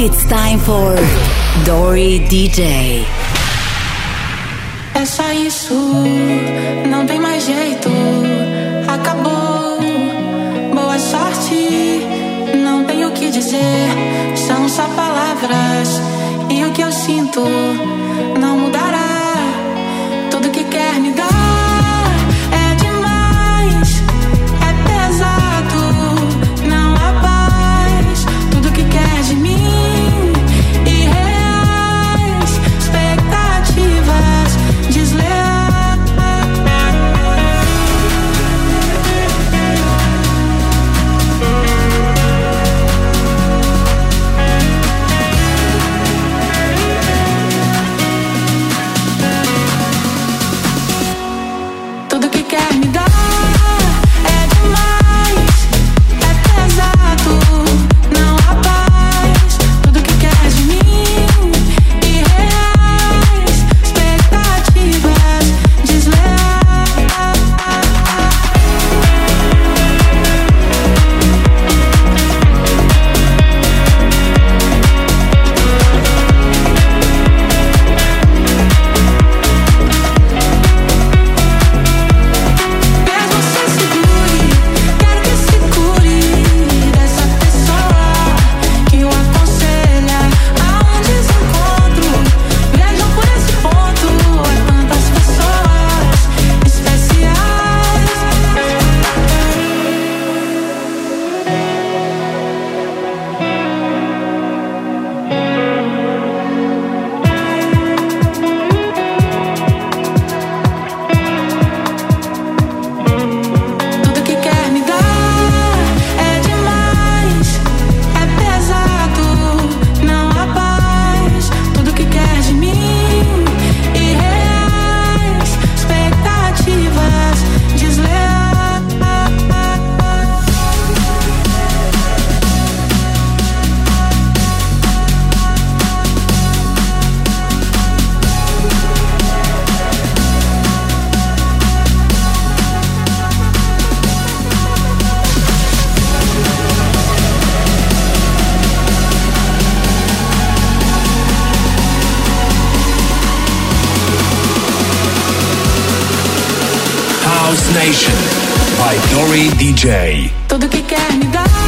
It's time for Dory DJ. É só isso, não tem mais jeito. Acabou. Boa sorte, não tenho o que dizer. São só palavras. E o que eu sinto não mudará. DJ. Tudo que quer me dar.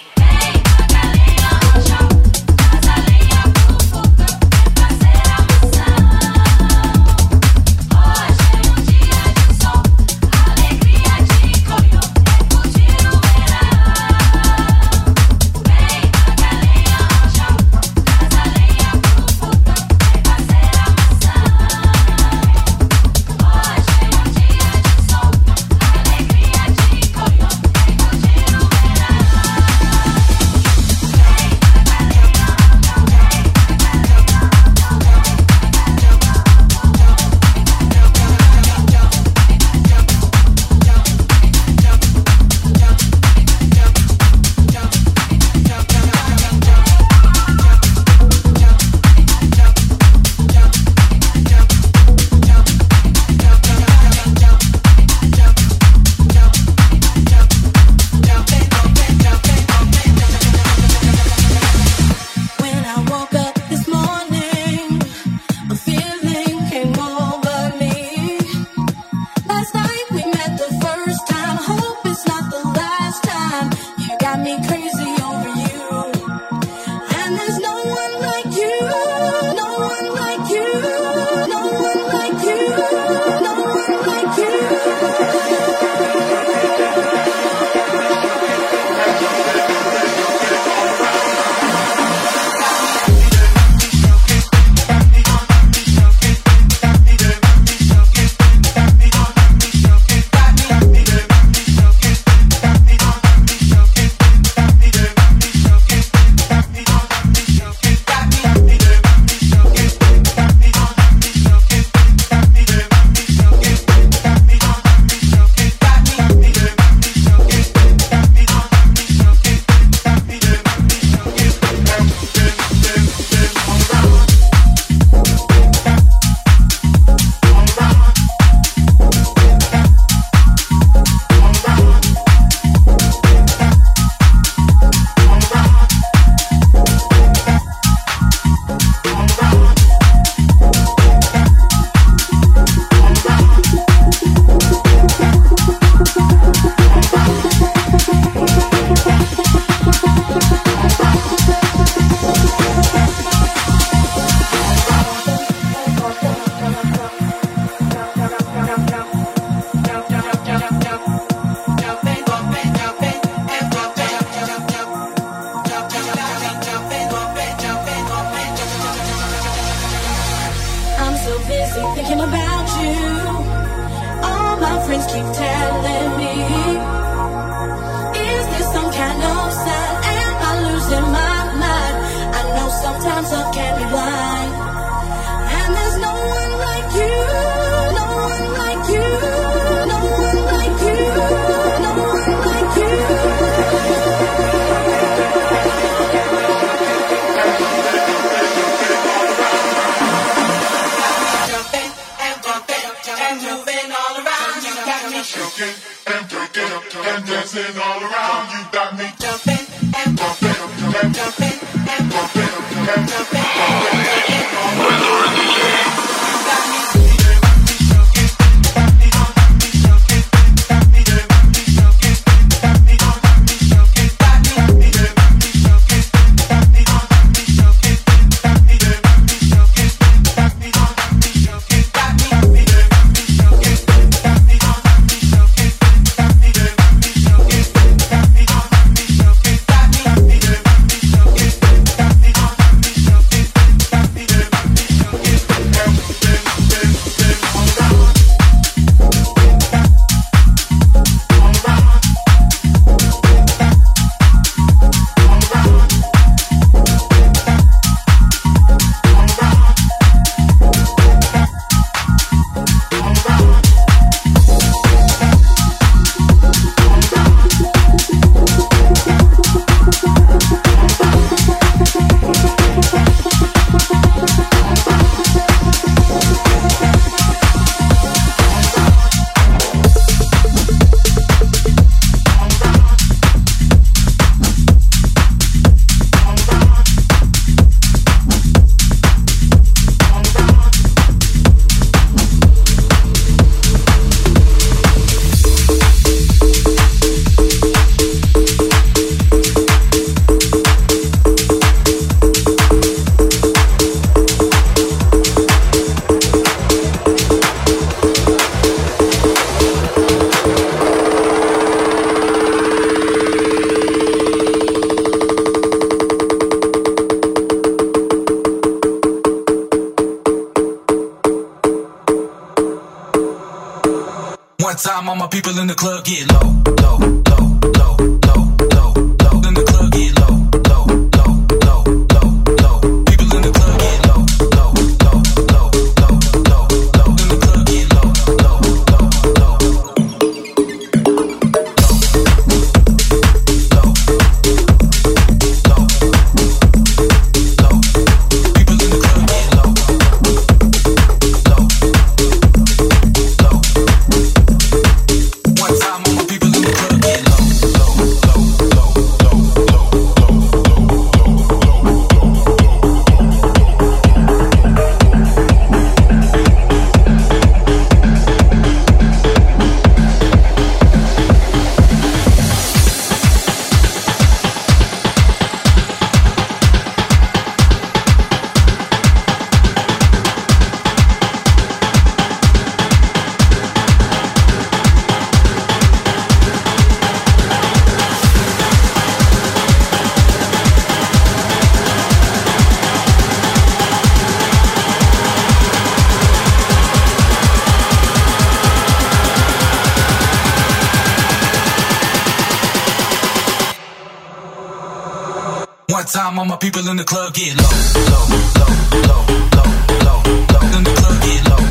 sometimes love can be blind. dancing all around. You got me jumping and bumping and jumping and bumping and jumping. people in the club get. One time, all my people in the club get low, low, low, low, low, low, low. In the club get low.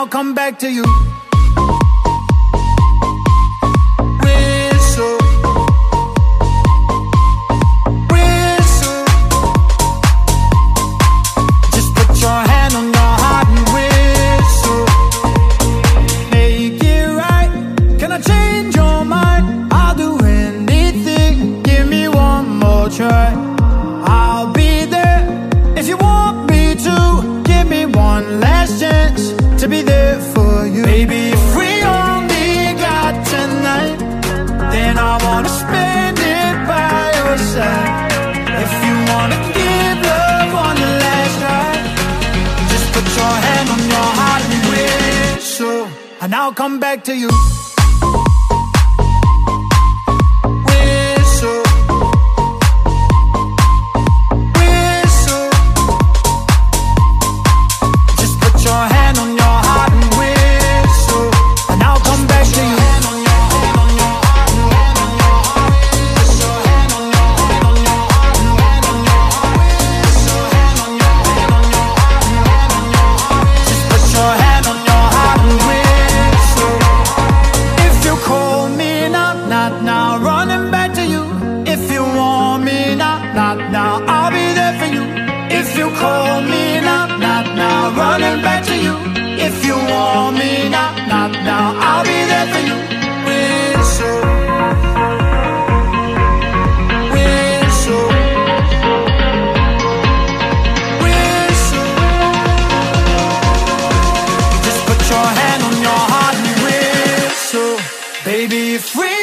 I'll come back to you. back to you. free.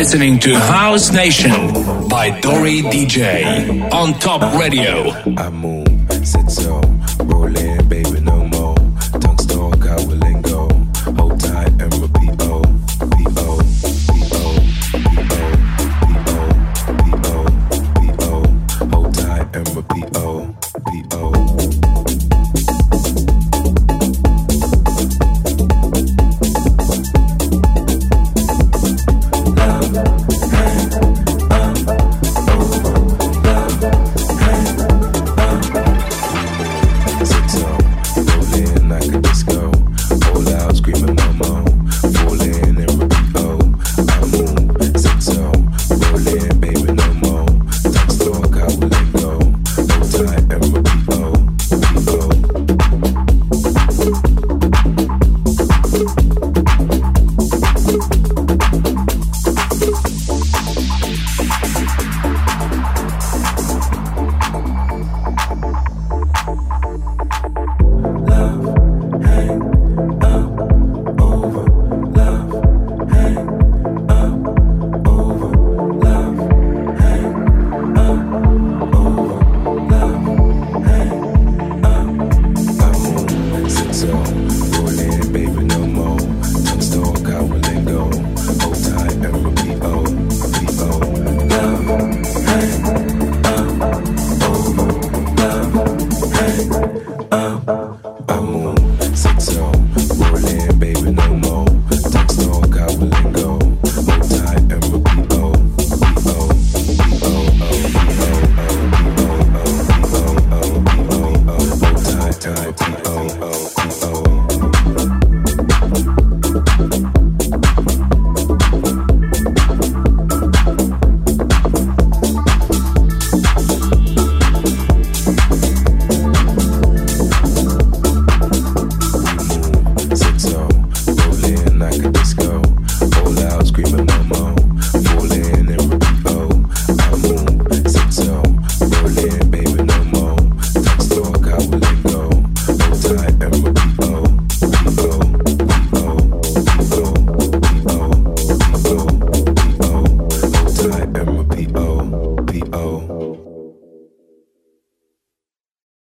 Listening to House Nation by Dory DJ on Top Radio. I move, sit so, roll in, baby,